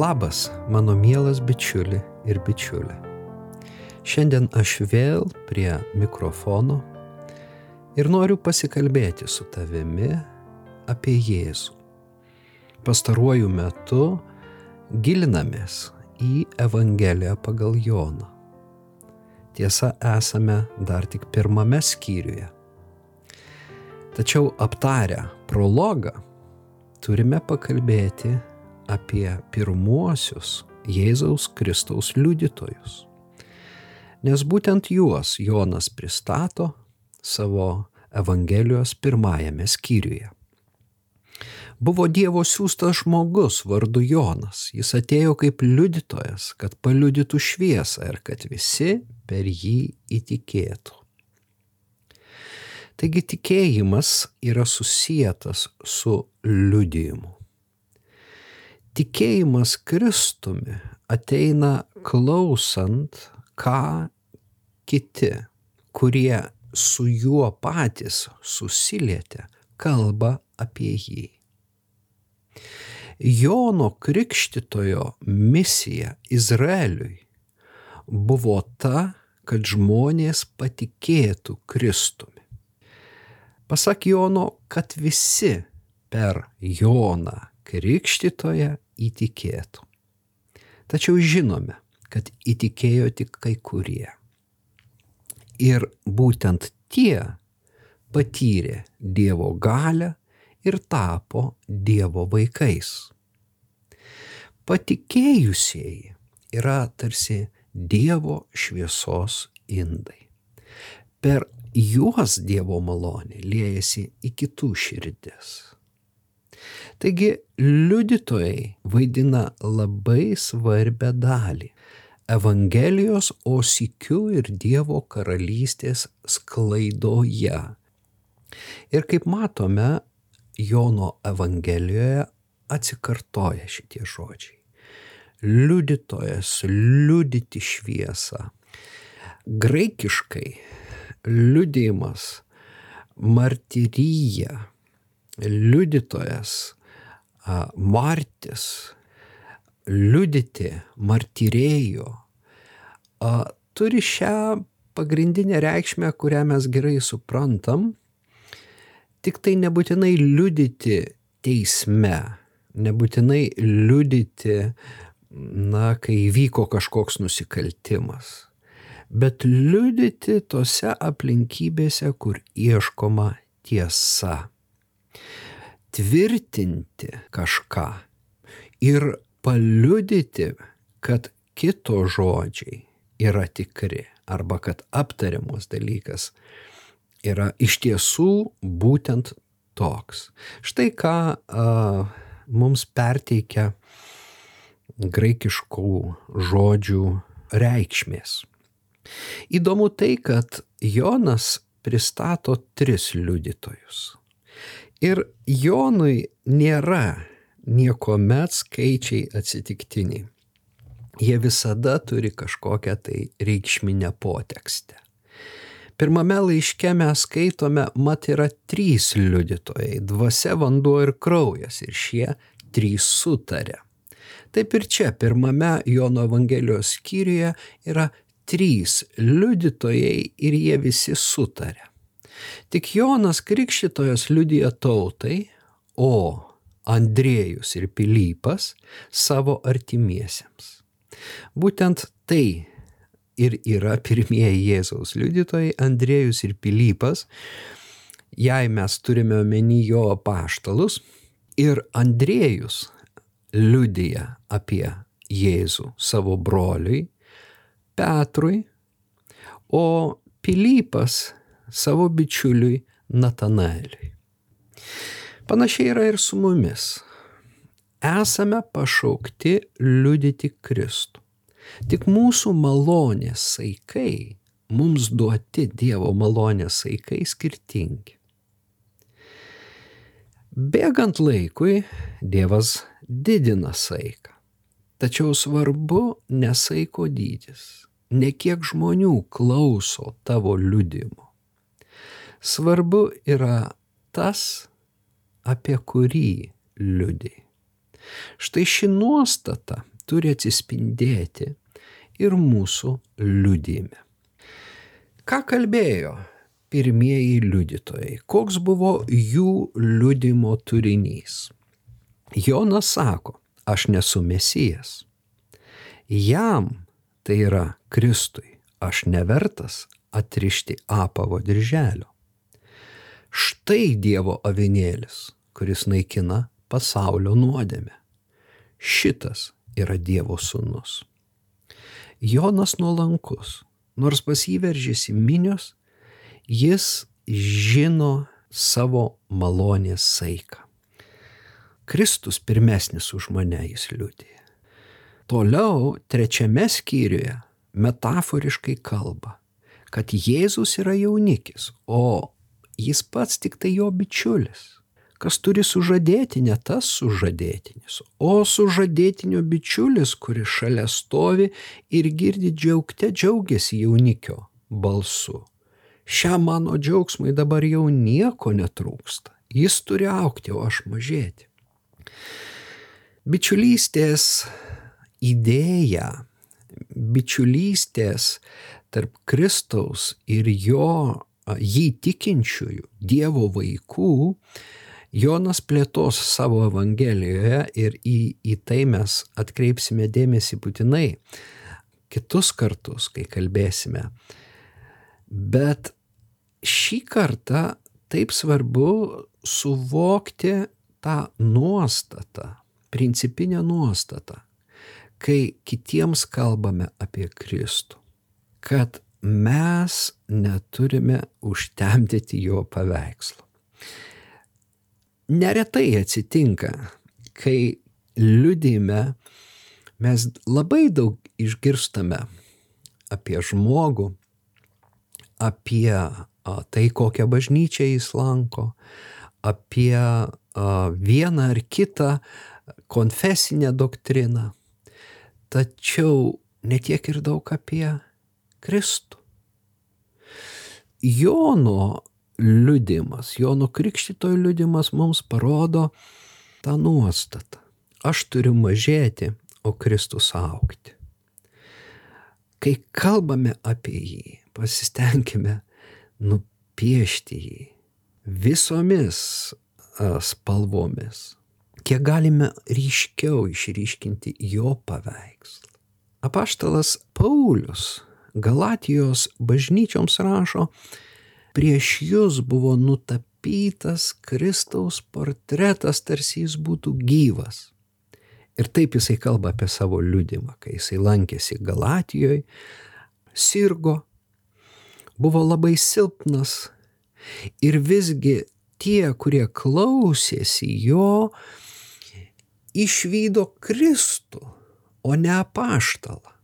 Labas, mano mielas bičiuli ir bičiulė. Šiandien aš vėl prie mikrofono ir noriu pasikalbėti su tavimi apie Jėzų. Pastaruoju metu gilinamės į Evangeliją pagal Joną. Tiesa, esame dar tik pirmame skyriuje. Tačiau aptarę prologą turime pakalbėti apie pirmuosius Jėzaus Kristaus liudytojus. Nes būtent juos Jonas pristato savo Evangelijos pirmajame skyriuje. Buvo Dievo siūstas žmogus vardu Jonas. Jis atėjo kaip liudytojas, kad paliudytų šviesą ir kad visi per jį įtikėtų. Taigi tikėjimas yra susijęs su liudijimu. Tikėjimas Kristumi ateina klausant, ką kiti, kurie su juo patys susilietė, kalba apie jį. Jono Krikštitojo misija Izraeliui buvo ta, kad žmonės patikėtų Kristumi. Pasak Jono, kad visi per Joną krikštytoje įtikėtų. Tačiau žinome, kad įtikėjo tik kai kurie. Ir būtent tie patyrė Dievo galę ir tapo Dievo vaikais. Patikėjusieji yra tarsi Dievo šviesos indai. Per juos Dievo malonė liejasi į kitų širdis. Taigi liudytojai vaidina labai svarbę dalį Evangelijos, o sikiu ir Dievo karalystės sklaidoje. Ir kaip matome, Jono Evangelijoje atsikartoja šitie žodžiai. Liudytojas, liudyti šviesą. Graikiškai liudijimas, martyryja, liudytojas, martis, liudyti, martyrėjo, turi šią pagrindinę reikšmę, kurią mes gerai suprantam, tik tai nebūtinai liudyti teisme, nebūtinai liudyti, na, kai vyko kažkoks nusikaltimas, bet liudyti tose aplinkybėse, kur ieškoma tiesa tvirtinti kažką ir paliudyti, kad kito žodžiai yra tikri arba kad aptariamas dalykas yra iš tiesų būtent toks. Štai ką a, mums perteikia graikiškų žodžių reikšmės. Įdomu tai, kad Jonas pristato tris liudytojus. Ir Jonui nėra niekuomet skaičiai atsitiktiniai. Jie visada turi kažkokią tai reikšminę potekstę. Pirmame laiške mes skaitome, mat yra trys liudytojai - dvasia, vanduo ir kraujas, ir šie trys sutarė. Taip ir čia pirmame Jono Evangelijos skyriuje yra trys liudytojai ir jie visi sutarė. Tik Jonas Krikščitojas liudija tautai, o Andriejus ir Pilypas savo artimiesiems. Būtent tai ir yra pirmieji Jėzaus liudytojai Andriejus ir Pilypas, jei mes turime omeny jo paštalus, ir Andriejus liudija apie Jėzų savo broliui, Petrui, o Pilypas savo bičiuliui Natanaeliui. Panašiai yra ir su mumis. Esame pašaukti liudyti Kristų. Tik mūsų malonės saikai, mums duoti Dievo malonės saikai skirtingi. Bėgant laikui, Dievas didina saiką. Tačiau svarbu nesaiko dydis, ne kiek žmonių klauso tavo liudimo. Svarbu yra tas, apie kurį liūdį. Štai ši nuostata turi atsispindėti ir mūsų liudėjime. Ką kalbėjo pirmieji liudytojai? Koks buvo jų liudimo turinys? Jonas sako, aš nesu mesijas. Jam, tai yra Kristui, aš nevertas atrišti apavo dirželio. Štai Dievo avinėlis, kuris naikina pasaulio nuodėmę. Šitas yra Dievo sūnus. Jonas nuolankus, nors pasiveržėsi minios, jis žino savo malonės saiką. Kristus pirmesnis už mane jis liūdė. Toliau trečiame skyriuje metaforiškai kalba, kad Jėzus yra jaunikis, o jis pats tik tai jo bičiulis kas turi sužadėti, ne tas sužadėtinis, o sužadėtinio bičiulis, kuris šalia stovi ir girdi džiaugte džiaugiasi jaunikio balsu. Šiam mano džiaugsmui dabar jau nieko netrūksta. Jis turi aukti, o aš mažėti. Bičiulystės idėja, bičiulystės tarp Kristaus ir jo jį tikinčiųjų Dievo vaikų Jonas plėtos savo Evangelijoje ir į, į tai mes atkreipsime dėmesį būtinai kitus kartus, kai kalbėsime. Bet šį kartą taip svarbu suvokti tą nuostatą, principinę nuostatą, kai kitiems kalbame apie Kristų, kad mes neturime užtemdyti jo paveikslo. Neretai atsitinka, kai liudime mes labai daug išgirstame apie žmogų, apie tai, kokią bažnyčią jis lanko, apie vieną ar kitą konfesinę doktriną, tačiau netiek ir daug apie Kristų. Jono liudimas, Jono Krikštitojo liudimas mums parodo tą nuostatą. Aš turiu mažėti, o Kristus aukti. Kai kalbame apie jį, pasistengime nupiešti jį visomis spalvomis, kiek galime ryškiau išryškinti jo paveikslą. Apaštalas Paulius Galatijos bažnyčioms rašo, prieš jūs buvo nutapytas Kristaus portretas, tarsi jis būtų gyvas. Ir taip jisai kalba apie savo liudimą, kai jisai lankėsi Galatijoje, sirgo, buvo labai silpnas ir visgi tie, kurie klausėsi jo, išvydo Kristų, o ne apaštalą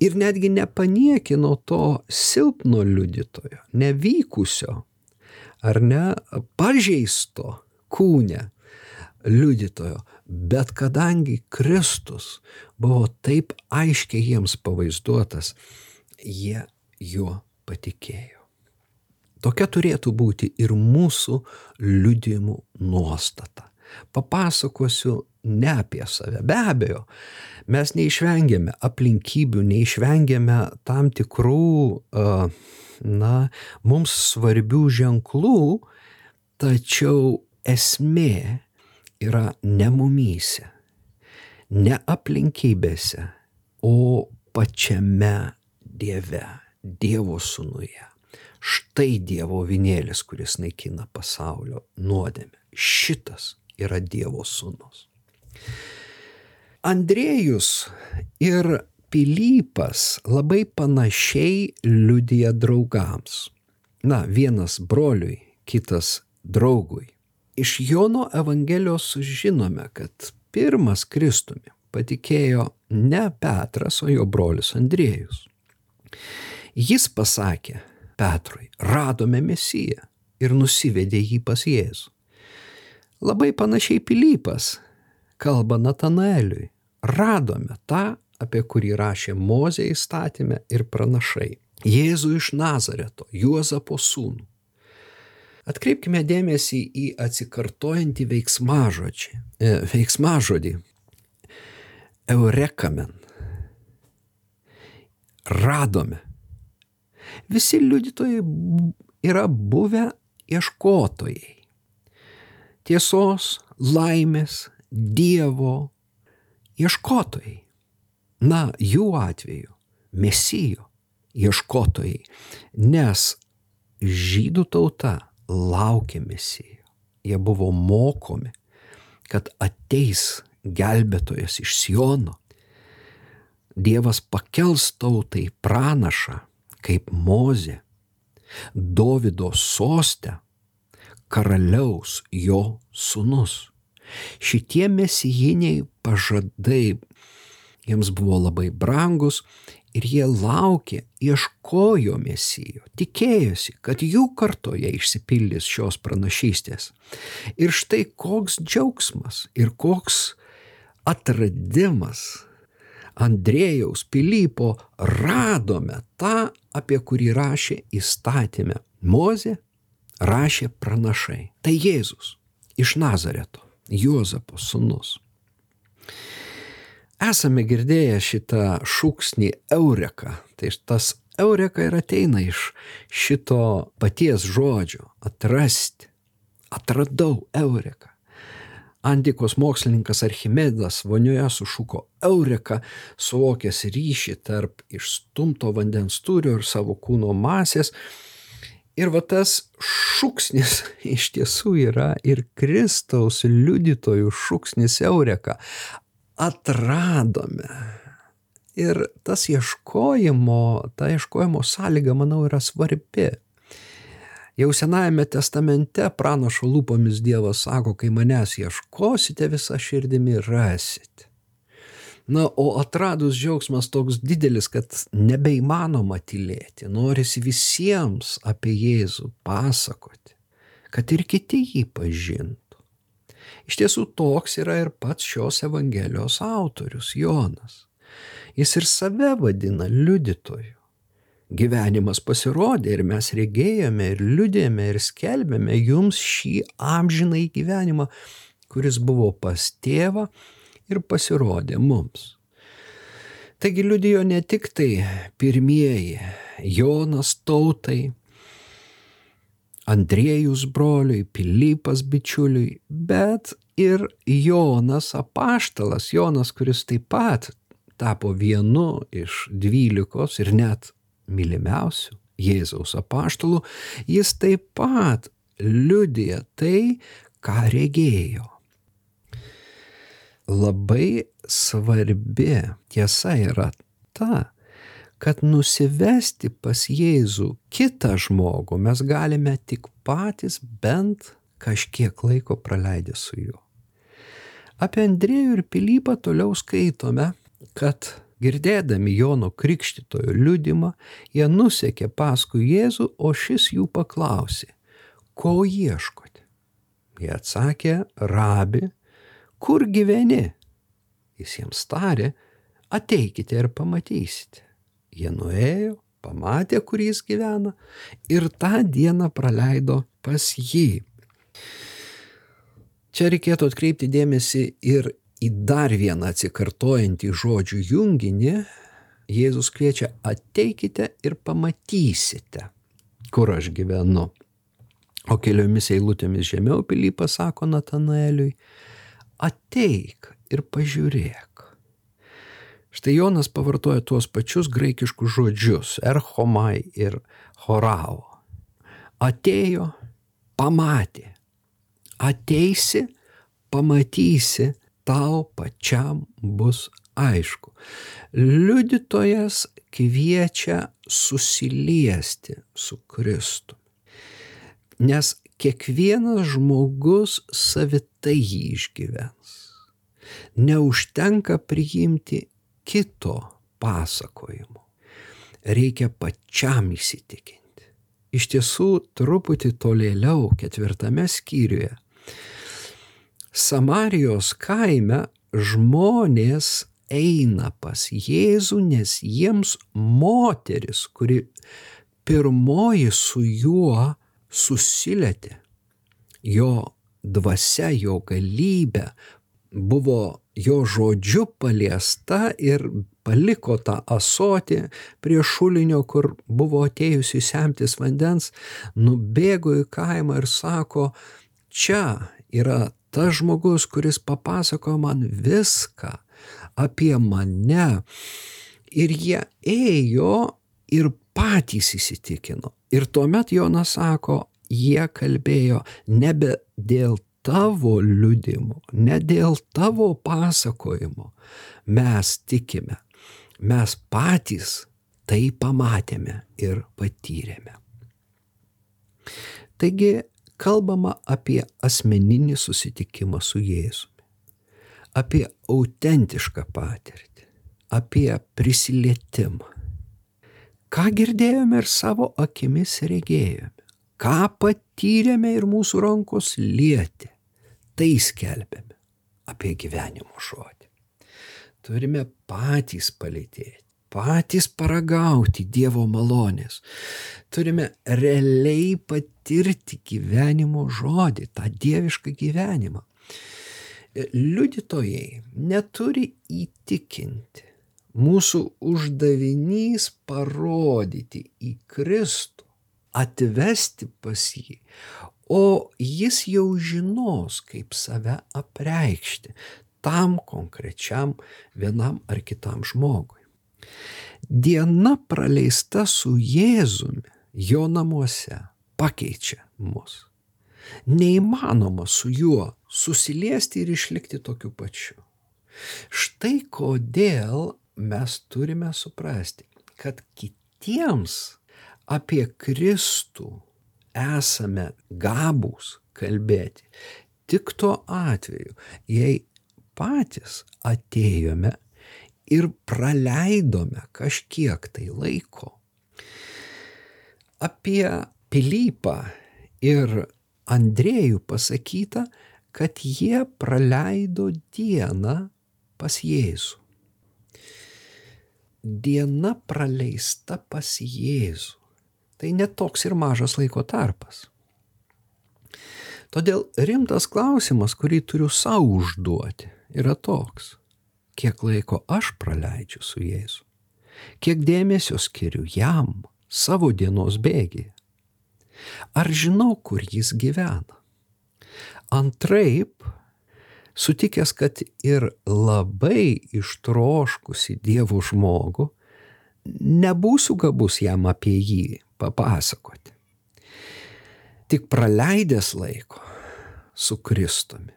ir netgi nepaniekino to silpno liudytojo, nevykusio ar ne pažeisto kūne liudytojo, bet kadangi Kristus buvo taip aiškiai jiems pavaizduotas, jie juo patikėjo. Tokia turėtų būti ir mūsų liudimų nuostata. Papasakosiu ne apie save. Be abejo, mes neišvengiame aplinkybių, neišvengiame tam tikrų, na, mums svarbių ženklų, tačiau esmė yra ne mumyse, ne aplinkybėse, o pačiame Dieve, Dievo sūnuje. Štai Dievo vinėlis, kuris naikina pasaulio nuodėmę. Šitas yra Dievo sūnus. Andrėjus ir Pilypas labai panašiai liudija draugams. Na, vienas broliui, kitas draugui. Iš Jono Evangelijos sužinome, kad pirmas Kristumi patikėjo ne Petras, o jo brolis Andriejus. Jis pasakė Petrui, radome Mesiją ir nusivedė jį pas Jėzų. Labai panašiai Pilypas kalba Natanaeliui, radome tą, apie kurį rašė Mozė įstatymę ir pranašai. Jėzų iš Nazareto, Juozapo sūnų. Atkreipkime dėmesį į atsikartojantį veiksmažodį. E, veiksmažodį. Eurekamen. Radome. Visi liudytojai yra buvę ieškotojai. Tiesos, laimės, Dievo ieškotojai. Na, jų atveju mesijo ieškotojai, nes žydų tauta laukė mesijo. Jie buvo mokomi, kad ateis gelbėtojas iš Siono. Dievas pakels tautai pranašą kaip Mozė, Dovido sostę, karaliaus jo sunus. Šitie mesijiniai pažadai jiems buvo labai brangus ir jie laukė, ieškojo mesijo, tikėjosi, kad jų kartoje išsipildys šios pranašystės. Ir štai koks džiaugsmas ir koks atradimas Andrėjaus Pilypo radome tą, apie kurį rašė įstatymę. Mozė rašė pranašai. Tai Jėzus iš Nazareto, Juozapo sunus. Esame girdėję šitą šūksnį Eureka. Tai tas Eureka ir ateina iš šito paties žodžio - atrasti. Atradau Eureka. Antikos mokslininkas Archimedas vonioje sušuko Eureka, suvokęs ryšį tarp išstumto vandens turio ir savo kūno masės. Ir va tas šūksnis iš tiesų yra ir Kristaus liudytojų šūksnis Eureka atradome. Ir tas ieškojimo, ta ieškojimo sąlyga, manau, yra svarbi. Jau Senajame testamente pranašo lūpomis Dievas sako, kai manęs ieškosite visą širdimi, rasite. Na, o atradus džiaugsmas toks didelis, kad nebeįmanoma tylėti, norisi visiems apie Jėzų pasakoti, kad ir kiti jį pažintų. Iš tiesų toks yra ir pats šios Evangelijos autorius Jonas. Jis ir save vadina liudytoju. Gyvenimas pasirodė ir mes regėjome ir liudėjome ir skelbėme jums šį amžinai gyvenimą, kuris buvo pas tėvą ir pasirodė mums. Taigi liudijo ne tik tai pirmieji Jonas tautai, Andriejus broliui, Pilypas bičiuliui, bet ir Jonas apaštalas, Jonas, kuris taip pat tapo vienu iš dvylikos ir net mylimiausių Jėzaus apaštalų, jis taip pat liudija tai, ką regėjo. Labai svarbi tiesa yra ta, kad nusivesti pas Jėzų kitą žmogų mes galime tik patys bent kažkiek laiko praleidę su juo. Apie Andrėjų ir Pilypą toliau skaitome, kad girdėdami Jono Krikštitojo liudimą, jie nusekė paskui Jėzų, o šis jų paklausė, ko ieškote? Jie atsakė, rabi, kur gyveni? Jis jiems tarė, ateikite ir pamatysite. Jie nuėjo, pamatė, kur jis gyvena ir tą dieną praleido pas jį. Čia reikėtų atkreipti dėmesį ir į dar vieną atsikartojantį žodžių junginį. Jėzus kviečia ateikite ir pamatysite, kur aš gyvenu. O keliomis eilutėmis žemiau Pilypas sako Natanaeliui, ateik ir pažiūrėk. Štai Jonas pavartoja tuos pačius graikiškus žodžius - erchomai ir horao. Atėjo, pamatė. Ateisi, pamatysi, tau pačiam bus aišku. Liudytojas kviečia susiliesti su Kristu. Nes kiekvienas žmogus savitai jį išgyvens. Neužtenka priimti kito pasakojimo. Reikia pačiam įsitikinti. Iš tiesų, truputį tolėliau ketvirtame skyriuje. Samarijos kaime žmonės eina pas Jėzų, nes jiems moteris, kuri pirmoji su juo susilietė, jo dvasia, jo galybė buvo jo žodžiu paliesta ir paliko tą asotį prie šulinio, kur buvo atėjusi semtis vandens, nubėgo į kaimą ir sako, čia yra tas žmogus, kuris papasakojo man viską apie mane. Ir jie ėjo ir patys įsitikino. Ir tuomet Jonas sako, jie kalbėjo nebe dėl tavo liudimo, ne dėl tavo pasakojimo. Mes tikime, mes patys tai pamatėme ir patyrėme. Taigi kalbama apie asmeninį susitikimą su Jėzumi, apie autentišką patirtį, apie prisilietimą. Ką girdėjome ir savo akimis regėjome, ką patyrėme ir mūsų rankos lietė, tai skelbėme apie gyvenimo žodį. Turime patys palėtėti patys paragauti Dievo malonės. Turime realiai patirti gyvenimo žodį, tą dievišką gyvenimą. Liudytojai neturi įtikinti. Mūsų uždavinys parodyti į Kristų, atvesti pas jį, o jis jau žinos, kaip save apreikšti tam konkrečiam vienam ar kitam žmogui. Diena praleista su Jėzumi jo namuose pakeičia mus. Neįmanoma su juo susiliesti ir išlikti tokiu pačiu. Štai kodėl mes turime suprasti, kad kitiems apie Kristų esame gabūs kalbėti tik tuo atveju, jei patys atėjome ir praleidome kažkiek tai laiko. Apie Pilypą ir Andrėjų pasakyta, kad jie praleido dieną pas Jėzų. Diena praleista pas Jėzų. Tai netoks ir mažas laiko tarpas. Todėl rimtas klausimas, kurį turiu savo užduoti, yra toks kiek laiko aš praleidžiu su Jėzu, kiek dėmesio skiriu jam savo dienos bėgiai. Ar žinau, kur jis gyvena? Antraip, sutikęs, kad ir labai ištroškusi Dievo žmogų, nebūsiu gabus jam apie jį papasakoti. Tik praleidęs laiko su Kristumi,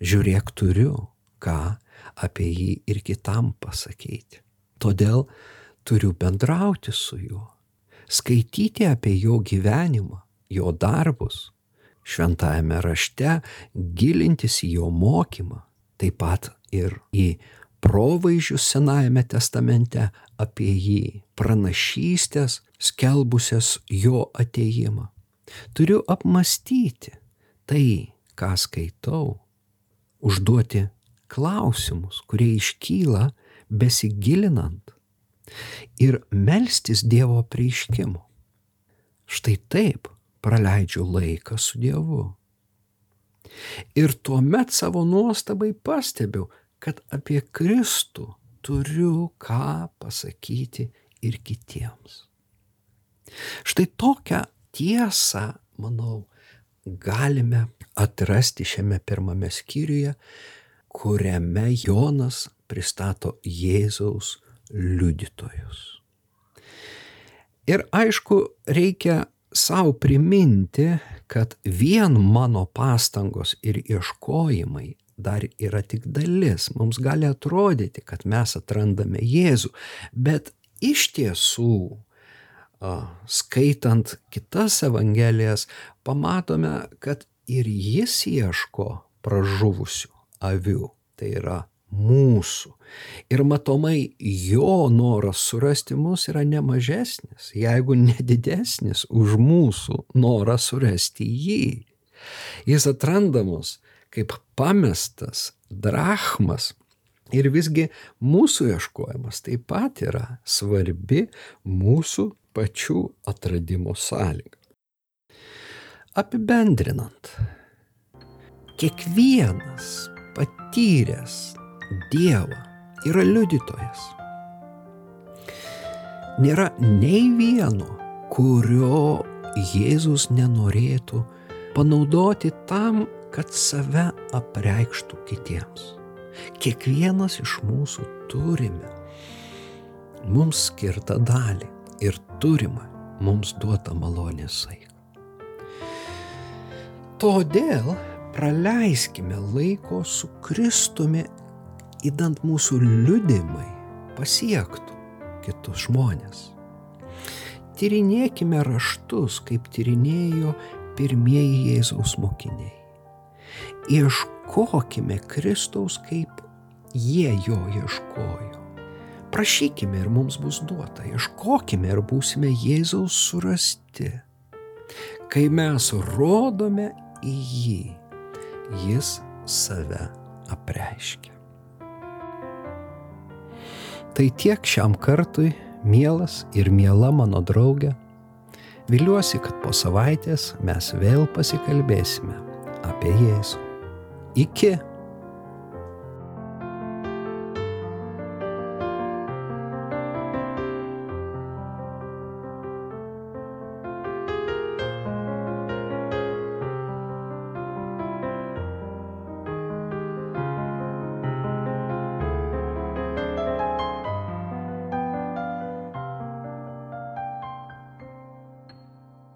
žiūrėk turiu, ką apie jį ir kitam pasakyti. Todėl turiu bendrauti su juo, skaityti apie jo gyvenimą, jo darbus, šventajame rašte gilintis į jo mokymą, taip pat ir į provaizdžius Senajame testamente apie jį, pranašystės skelbusias jo ateimą. Turiu apmastyti tai, ką skaitau, užduoti klausimus, kurie iškyla besigilinant ir melstis Dievo prieiškimu. Štai taip praleidžiu laiką su Dievu. Ir tuomet savo nuostabai pastebiu, kad apie Kristų turiu ką pasakyti ir kitiems. Štai tokią tiesą, manau, galime atrasti šiame pirmame skyriuje, kuriame Jonas pristato Jėzaus liudytojus. Ir aišku, reikia savo priminti, kad vien mano pastangos ir ieškojimai dar yra tik dalis. Mums gali atrodyti, kad mes atrandame Jėzų, bet iš tiesų, skaitant kitas evangelijas, pamatome, kad ir jis ieško pražuvusių avių, tai yra mūsų. Ir matomai jo noras surasti mus yra nemažesnis, jeigu nedidesnis už mūsų norą surasti jį. Jis atranda mus kaip pamestas drachmas. Ir visgi mūsų ieškojimas taip pat yra svarbi mūsų pačių atradimo sąlyga. apibendrinant, kiekvienas patyręs Dievą yra liudytojas. Nėra nei vieno, kurio Jėzus nenorėtų panaudoti tam, kad save apreikštų kitiems. Kiekvienas iš mūsų turime mums skirtą dalį ir turimą mums duotą malonės saiką. Todėl praleiskime laiko su Kristumi, įdant mūsų liudimai pasiektų kitus žmonės. Tyrinėkime raštus, kaip tyrinėjo pirmieji Jėzaus mokiniai. Ieškokime Kristaus, kaip jie jo ieškojo. Prašykime ir mums bus duota, ieškokime ir būsime Jėzaus surasti. Kai mes rodome į jį, jis save apreiškia. Tai tiek šiam kartui, mielas ir miela mano draugė. Viliuosi, kad po savaitės mes vėl pasikalbėsime apie Jėzų. Iki.